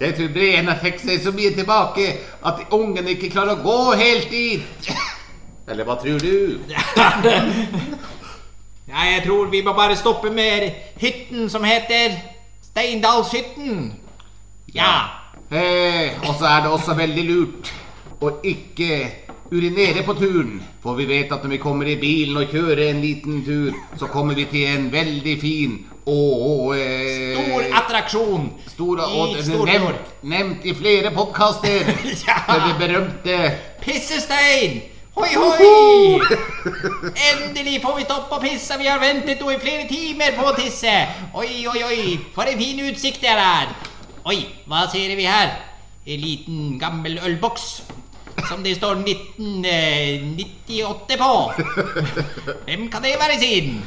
jeg tror breen har trukket seg så mye tilbake at ungene ikke klarer å gå helt dit. Eller hva tror du?
Nei, jeg tror vi må bare stoppe med hytten som heter Steindalshytten. Ja.
Hey, og så er det også veldig lurt å ikke urinere på turen. For vi vet at når vi kommer i bilen og kjører en liten tur, så kommer vi til en veldig fin og eh,
Stor attraksjon
stor, og
i Storfjord.
nevnt, nevnt i flere podkaster.
Ja.
Den berømte
Pissestein! Hoi, hoi! Endelig får vi stoppe å pisse. Vi har ventet nå i flere timer på å tisse. Oi, oi, oi, for en fin utsikt det er her. Oi, hva ser vi her? En liten gammel ølboks. Som det står 1998 på. Hvem kan det være siden?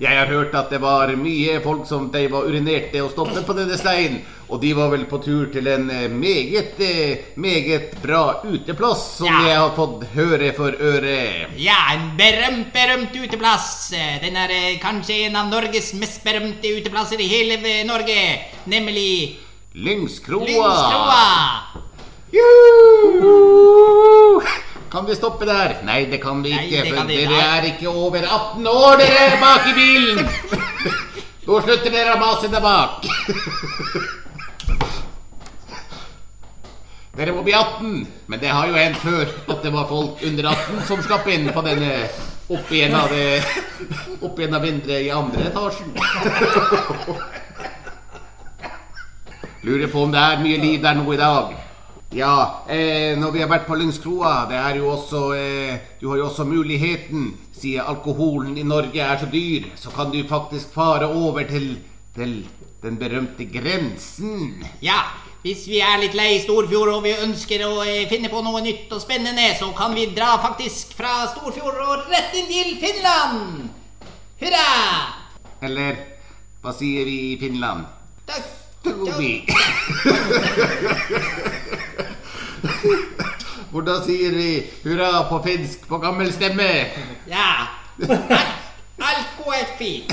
Jeg har hørt at det var mye folk som de var urinerte og stoppet på denne steinen. Og de var vel på tur til en eh, meget, eh, meget bra uteplass, som
Ja.
jeg har fått høre for øret.
Ja, en berømt, berømt uteplass. Den er eh, kanskje en av Norges mest berømte uteplasser i hele Norge. Nemlig
Lyngskroa.
Lyngskroa.
Juhu! Kan vi stoppe der? Nei, det kan vi
Nei,
ikke,
det
for
de,
dere er ikke over 18 år, dere er bak i bilen! Nå slutter dere å mase der bak. Dere må bli 18, men det har jo hendt før at det var folk under 18 som slapp inn på denne opp igjen av det Opp igjen av vinduet i andre etasjen. Lurer på om det er mye liv der nå i dag. Ja, eh, når vi har vært på Lyngskroa, det er jo også eh, Du har jo også muligheten, siden alkoholen i Norge er så dyr, så kan du faktisk fare over til, til den berømte grensen.
Ja, hvis vi er litt lei Storfjord og vi ønsker å eh, finne på noe nytt og spennende, så kan vi dra faktisk fra Storfjord og rett inn til Finland. Hurra!
Eller hva sier vi i Finland?
Takk.
Tobi. Hvordan sier vi hurra på finsk på gammel stemme?
Ja. Alt, Alko er fint.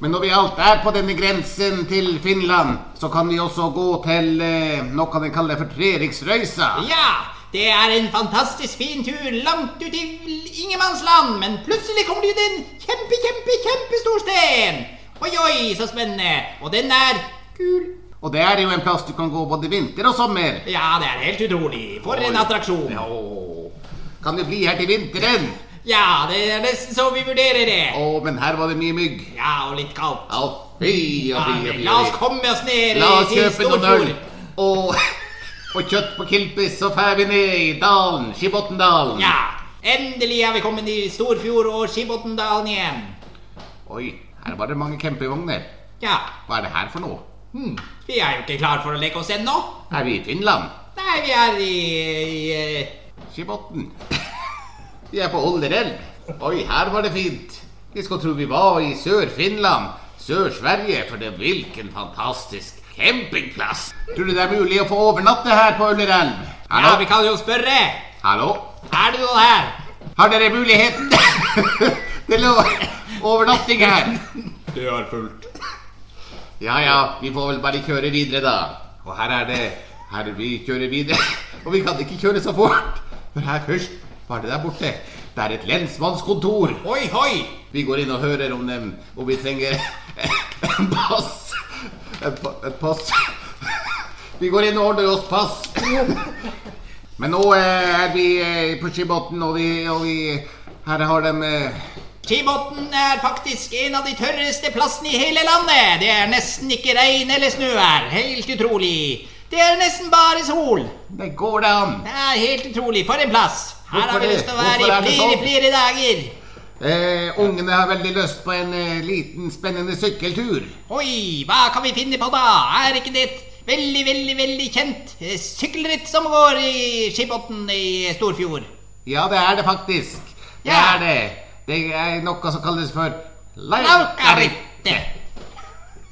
Men når vi alt er på denne grensen til Finland, så kan vi også gå til eh, noe vi kaller for Treriksrøysa.
Ja, det er en fantastisk fin tur langt ut i ingenmannsland, men plutselig kommer det ut en kjempe, kjempe, kjempestor sten. Oi, oi, så spennende. Og den er kul.
Og det er jo en plass du kan gå både vinter og sommer.
Ja, det er helt utrolig. For en attraksjon.
Åh, kan du bli her til vinteren?
Ja, det er nesten så vi vurderer det.
Å, men her var det mye mygg.
Ja, og litt kaldt. Ja,
fy, fy,
fy,
fy,
la oss komme oss ned
La oss kjøpe noen øl og, og kjøtt på Kilpis, så fer vi ned i dalen, Skibotndalen.
Ja, endelig er vi kommet i Storfjord og Skibotndalen igjen.
Oi, her var det mange campingvogner.
Ja,
Hva er det her for noe?
hm, vi er jo ikke klar for å leke oss ennå.
Er vi i Finland?
Nei, vi er i, i eh,
Skibotten. Vi er på Olderelv. Oi, her var det fint. Vi skulle tro vi var i Sør-Finland. Sør-Sverige, for det hvilken fantastisk campingplass. Tror du det er mulig å få overnatte her på Ullerelv?
Ja, vi kan jo spørre.
Hallo?
Er det noen her?
Har dere muligheten til å overnatting her?
Det er fullt.
Ja ja, vi får vel bare kjøre videre, da. Og her er det Her vi kjører videre. Og vi kan ikke kjøre så fort. For her først Hva er det der borte? Det er et lensmannskontor.
Oi, oi!
Vi går inn og hører om dem, og vi trenger en pass. Et, et pass. Vi går inn og ordner oss pass. Men nå eh, er vi eh, på Skibotn, og og vi Her har de eh,
Skibotn er faktisk en av de tørreste plassene i hele landet. Det er nesten ikke regn eller snø her. Helt utrolig. Det er nesten bare sol.
Det går det an.
Det er helt utrolig. For en plass. Her
Hvorfor
har vi lyst til å være i flere,
sånn?
flere dager.
Eh, ungene har veldig lyst på en eh, liten, spennende sykkeltur.
Oi, hva kan vi finne på da? Er ikke det et veldig, veldig, veldig kjent eh, sykkelritt som går i Skibotn i Storfjord?
Ja, det er det faktisk. Det
Ja.
er det. Det er noe som kalles for Laukarittet.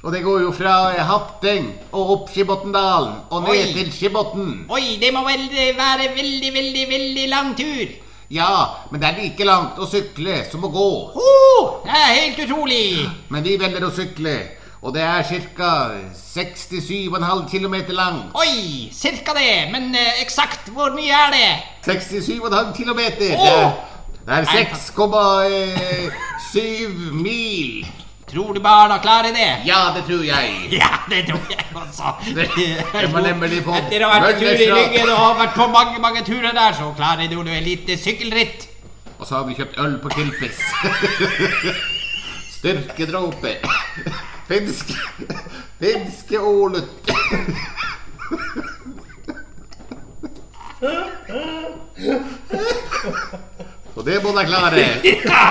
Og det går jo fra eh, Hatteng og opp Skibottendalen og ned
Oi.
til Skibotn.
Oi, det må vel være veldig, veldig, veldig lang tur.
Ja, men det er like langt å sykle som å gå.
Oh, det er helt utrolig.
Men vi velger å sykle, og det er ca. 67,5 km langt.
Oi, cirka det. Men eh, eksakt hvor mye er det?
67,5 km. Det
Åh!
er, det er 6,7 mil.
Tror du barna klarer det?
Ja, det tror jeg.
Ja, det tror jeg også.
Det- det var nemlig på
Etter å ha vært tur i. Ryggen og har vært på mange, mange turer der, så klarer du et lite sykkelritt.
Og så har vi kjøpt øl på Kilpis. Styrkedråpe. Finske Finske ålut. Og det må de klare.
Ja,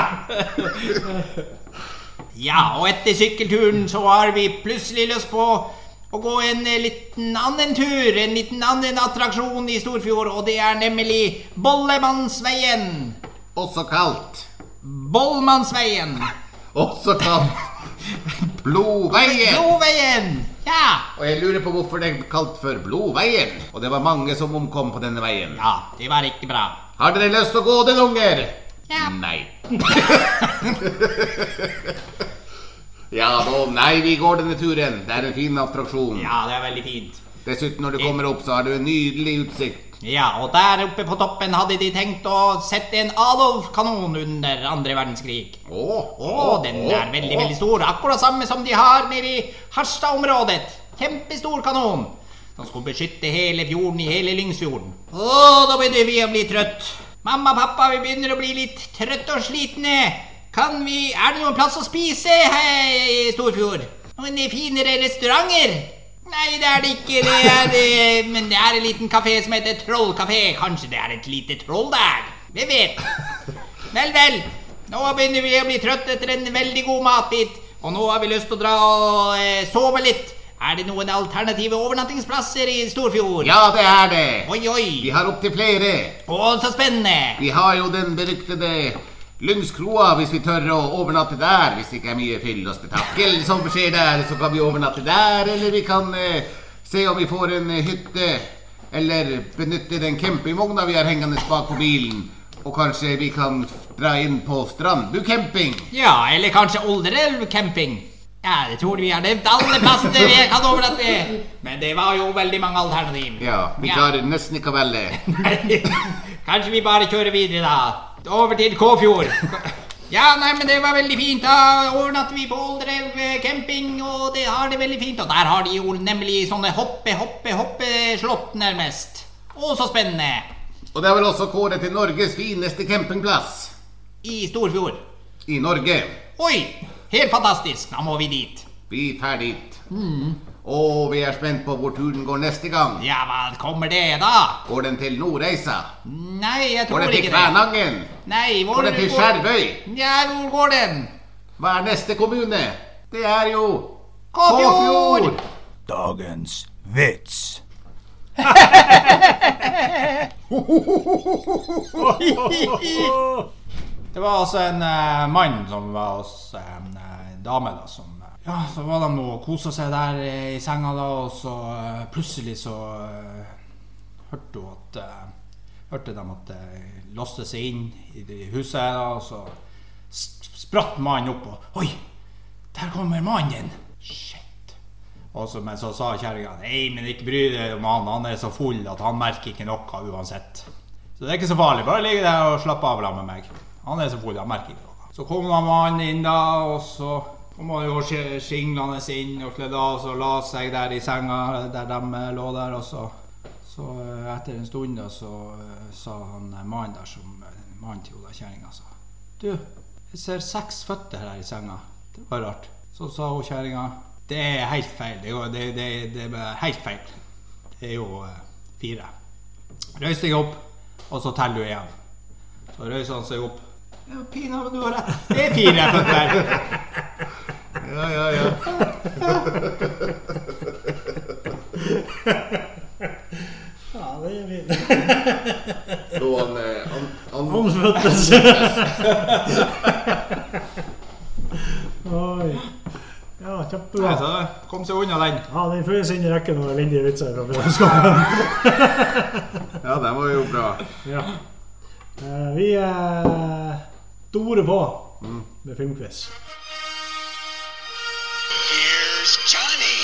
og etter sykkelturen så har vi plutselig lyst på å gå en eh, liten annen tur, en liten annen attraksjon i Storfjord, og det er nemlig Bollemannsveien.
Også kalt.
Bollmannsveien.
Også kalt Blodveien.
Blodveien. Ja.
Og jeg lurer på hvorfor det er kalt for Blodveien. Og det var mange som omkom på denne veien.
Ja, det var ikke bra.
Har dere lyst til å gå den, unger?
Ja.
Nei. ja, da, nei, vi går denne turen. Det er en fin attraksjon.
Ja, det er veldig fint.
Dessuten, når du kommer opp, så har du en nydelig utsikt.
Ja, og der oppe på toppen hadde de tenkt å sette en Adolf-kanon under andre verdenskrig.
Oh,
oh, den er veldig, veldig stor. Akkurat samme som de har nede i Harstad-området. Kjempestor kanon. Som skulle beskytte hele fjorden i hele Lyngsfjorden. Å, da begynner vi å bli trøtt. Mamma og pappa, vi begynner å bli litt trøtte og slitne. Kan vi Er det noen plass å spise her i Storfjord? Noen finere restauranter? Nei, det er det ikke. Det er, det, men det er en liten kafé som heter Trollkafé. Kanskje det er et lite troll der? Hvem vet? Vel, vel. Nå begynner vi å bli trøtte etter en veldig god matbit. Og nå har vi lyst til å dra og eh, sove litt. Er det noen alternative overnattingsplasser i Storfjord?
Ja, det er det.
Oi, oi.
Vi har opptil flere.
Å, så spennende.
Vi har jo den beryktede Lyngskroa, hvis vi tør å overnatte der. Hvis det ikke er mye fyll og spetakkel som skjer der, så kan vi overnatte der. Eller vi kan eh, se om vi får en eh, hytte. Eller benytte den campingvogna vi har hengende bak på bilen. Og kanskje vi kan dra inn på Strandbu camping.
Ja, eller kanskje Olderelv camping. Ja, det tror vi har nevnt alle plassene vi kan overnatte. Men det var jo veldig mange alternativ.
Ja, vi klarer nesten ikke å velge.
Kanskje vi bare kjører videre, da. Over til Kåfjord. Ja, nei, men det var veldig fint. Da overnatter vi på Olderelv camping, og det har det veldig fint. Og der har de jo nemlig sånne hoppe, hoppe, hoppeslott, nærmest. Å, så spennende.
Og det er vel også kåret til Norges fineste campingplass
I Storfjord.
i Norge.
Oi, helt fantastisk. Da må vi dit.
Vi tar dit. Og vi er spent på hvor turen går neste gang.
Ja, hva kommer det, da?
Går den til Nordreisa?
Nei, jeg tror ikke det. Går den til.
Kvænangen?
Nei, hvor
Går den til Skjervøy?
Ja, hvor går den?
Hva er neste kommune? Det er jo
Kåfjord!
Dagens vits.
Det var altså en eh, mann som var hos eh, en eh, dame, da, som eh, Ja, så var de og kosa seg der eh, i senga, da, og så eh, plutselig så hørte hun at Hørte de at det låste seg inn i det huset, da, og så spratt mannen opp og Oi! Der kommer mannen. Shit. Og så, men så sa kjerringa nei, men ikke bry deg om han. Han er så full at han merker ikke noe uansett. Så det er ikke så farlig. Bare ligg der og slapp av sammen med meg. Han er selvfølgelig noe. Så kom mannen inn, da, og så kom han jo sk- skinglende inn og kledde av og la seg der i senga der de lå der. Og så, så eh, etter en stund da, så eh, sa han eh, mannen der som mannen til kjerringa sa Du, jeg ser seks føtter her i senga. Det var rart. Så sa hun kjerringa Det er helt feil. Det det, det, det er helt feil. Det er jo fire. Røys deg opp, og så teller du igjen. Så røyser han seg opp. Ja, Pinadø, du har rett. Det er fire føtter.
Ja, ja, ja.
Ja, det er fint.
Så han, eh, han, han
Han. Oi. Ja,
Nei,
kjempebra.
så kom seg unna den.
Ja, Den føyes inn i rekken av elendige vitser fra fellesskapet.
Ja, den var jo bra.
Ja. Eh, Vi er store på med filmquiz.
Here's Johnny.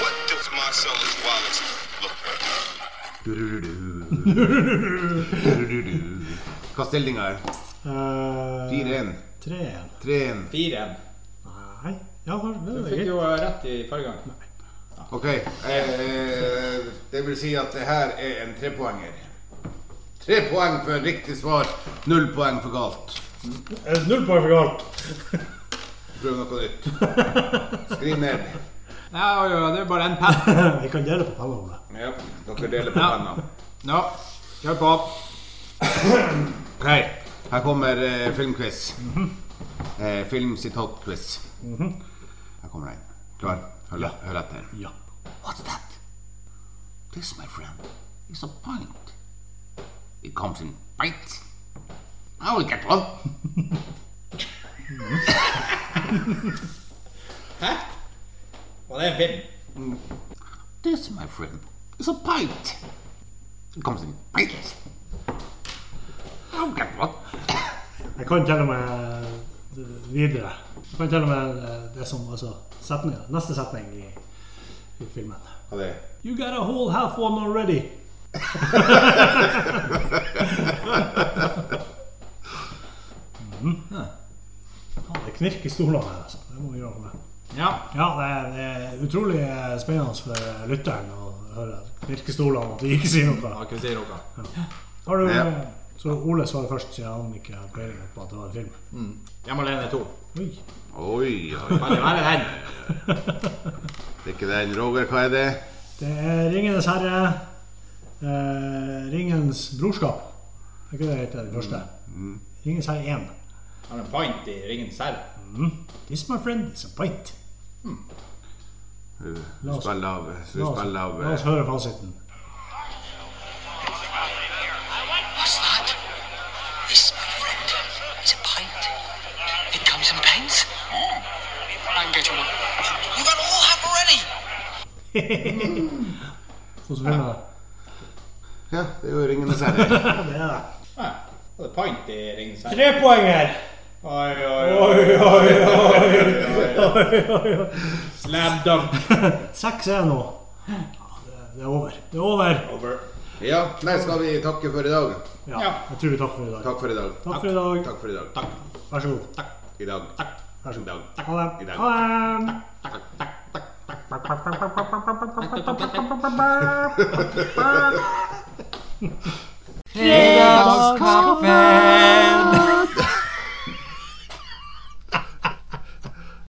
What does Marcellus Wallace look like?
Hva stillinga er?
Uh,
4-1.
3-1.
3-1.
Fire.
Nei Ja, det
Du
er
fikk
greit.
jo rett i forrige gang.
Ok. Eh, det vil si at det her er en trepoenger. Tre poeng for riktig svar, null poeng for galt.
Er Null poeng for galt.
Prøv noe nytt. Skriv ned.
Ja, ja, det er bare en penn.
Vi kan dele på pennene.
Ja, dere deler på
Ja.
penna.
Ja, kjør på.
Ok, her kommer eh, filmquiz. eh, film sitat-quiz. Her kommer den. Klar? Hør, hør etter.
Ja.
What's that? This, my friend, is a pint. It comes in bites. I will get one.
Hæ? Var det en film?
This, my friend, is a pint. It comes in bites. I'll get one.
Jeg kan til og med videre. Jeg kan til og med det er som altså setning, neste setning er i, i filmen.
Hva er det er?
You got a whole half one already. Mhm. Ja, det knirker i stolene her, altså. Det må vi gjøre noe med.
Ja.
Ja, det er, det er utrolig eh, spennende for lytteren å høre knirkestolene og at de ikke sier noe.
Har ikke noe.
Har du,
Ja.
Så Ole svarer først, siden han ikke har peiling på at det var en film.
Hjemme alene to.
Oi.
Oi, oi.
Kan det være den?
Det er ikke den. Roger, hva er det?
Det er Ringenes herre, eh, Ringens brorskap. Det Er ikke det det heter, det første? Ringens herre 1.
Har en pint i Ringens herre.
This, my friend, is a pint.
Mm.
La oss-
av.
La oss,
av
la oss
eh,
høre fasiten. Hvordan filmer det?
Ja, det er jo Ringenes herre.
Det er det.
Ja. Det pint i 'Ringenes herre?
Tre poenger!
Oi, oi,
Oi, oi, oi, oi, oi.
Slam dunk.
Seks er nå. Det, er over. Det er over.
Over.
Ja, nei, skal vi takke for i dag?
Ja,
Ja.
jeg tror vi takker for i dag.
Takk for i dag.
Takk for i dag.
Takk for i dag.
Takk.
Vær så god. Takk.
I dag. Takk.
Vær så god.
dag.
Ha
I
det.
dag.
Ha det.
Hey, Box Coffin!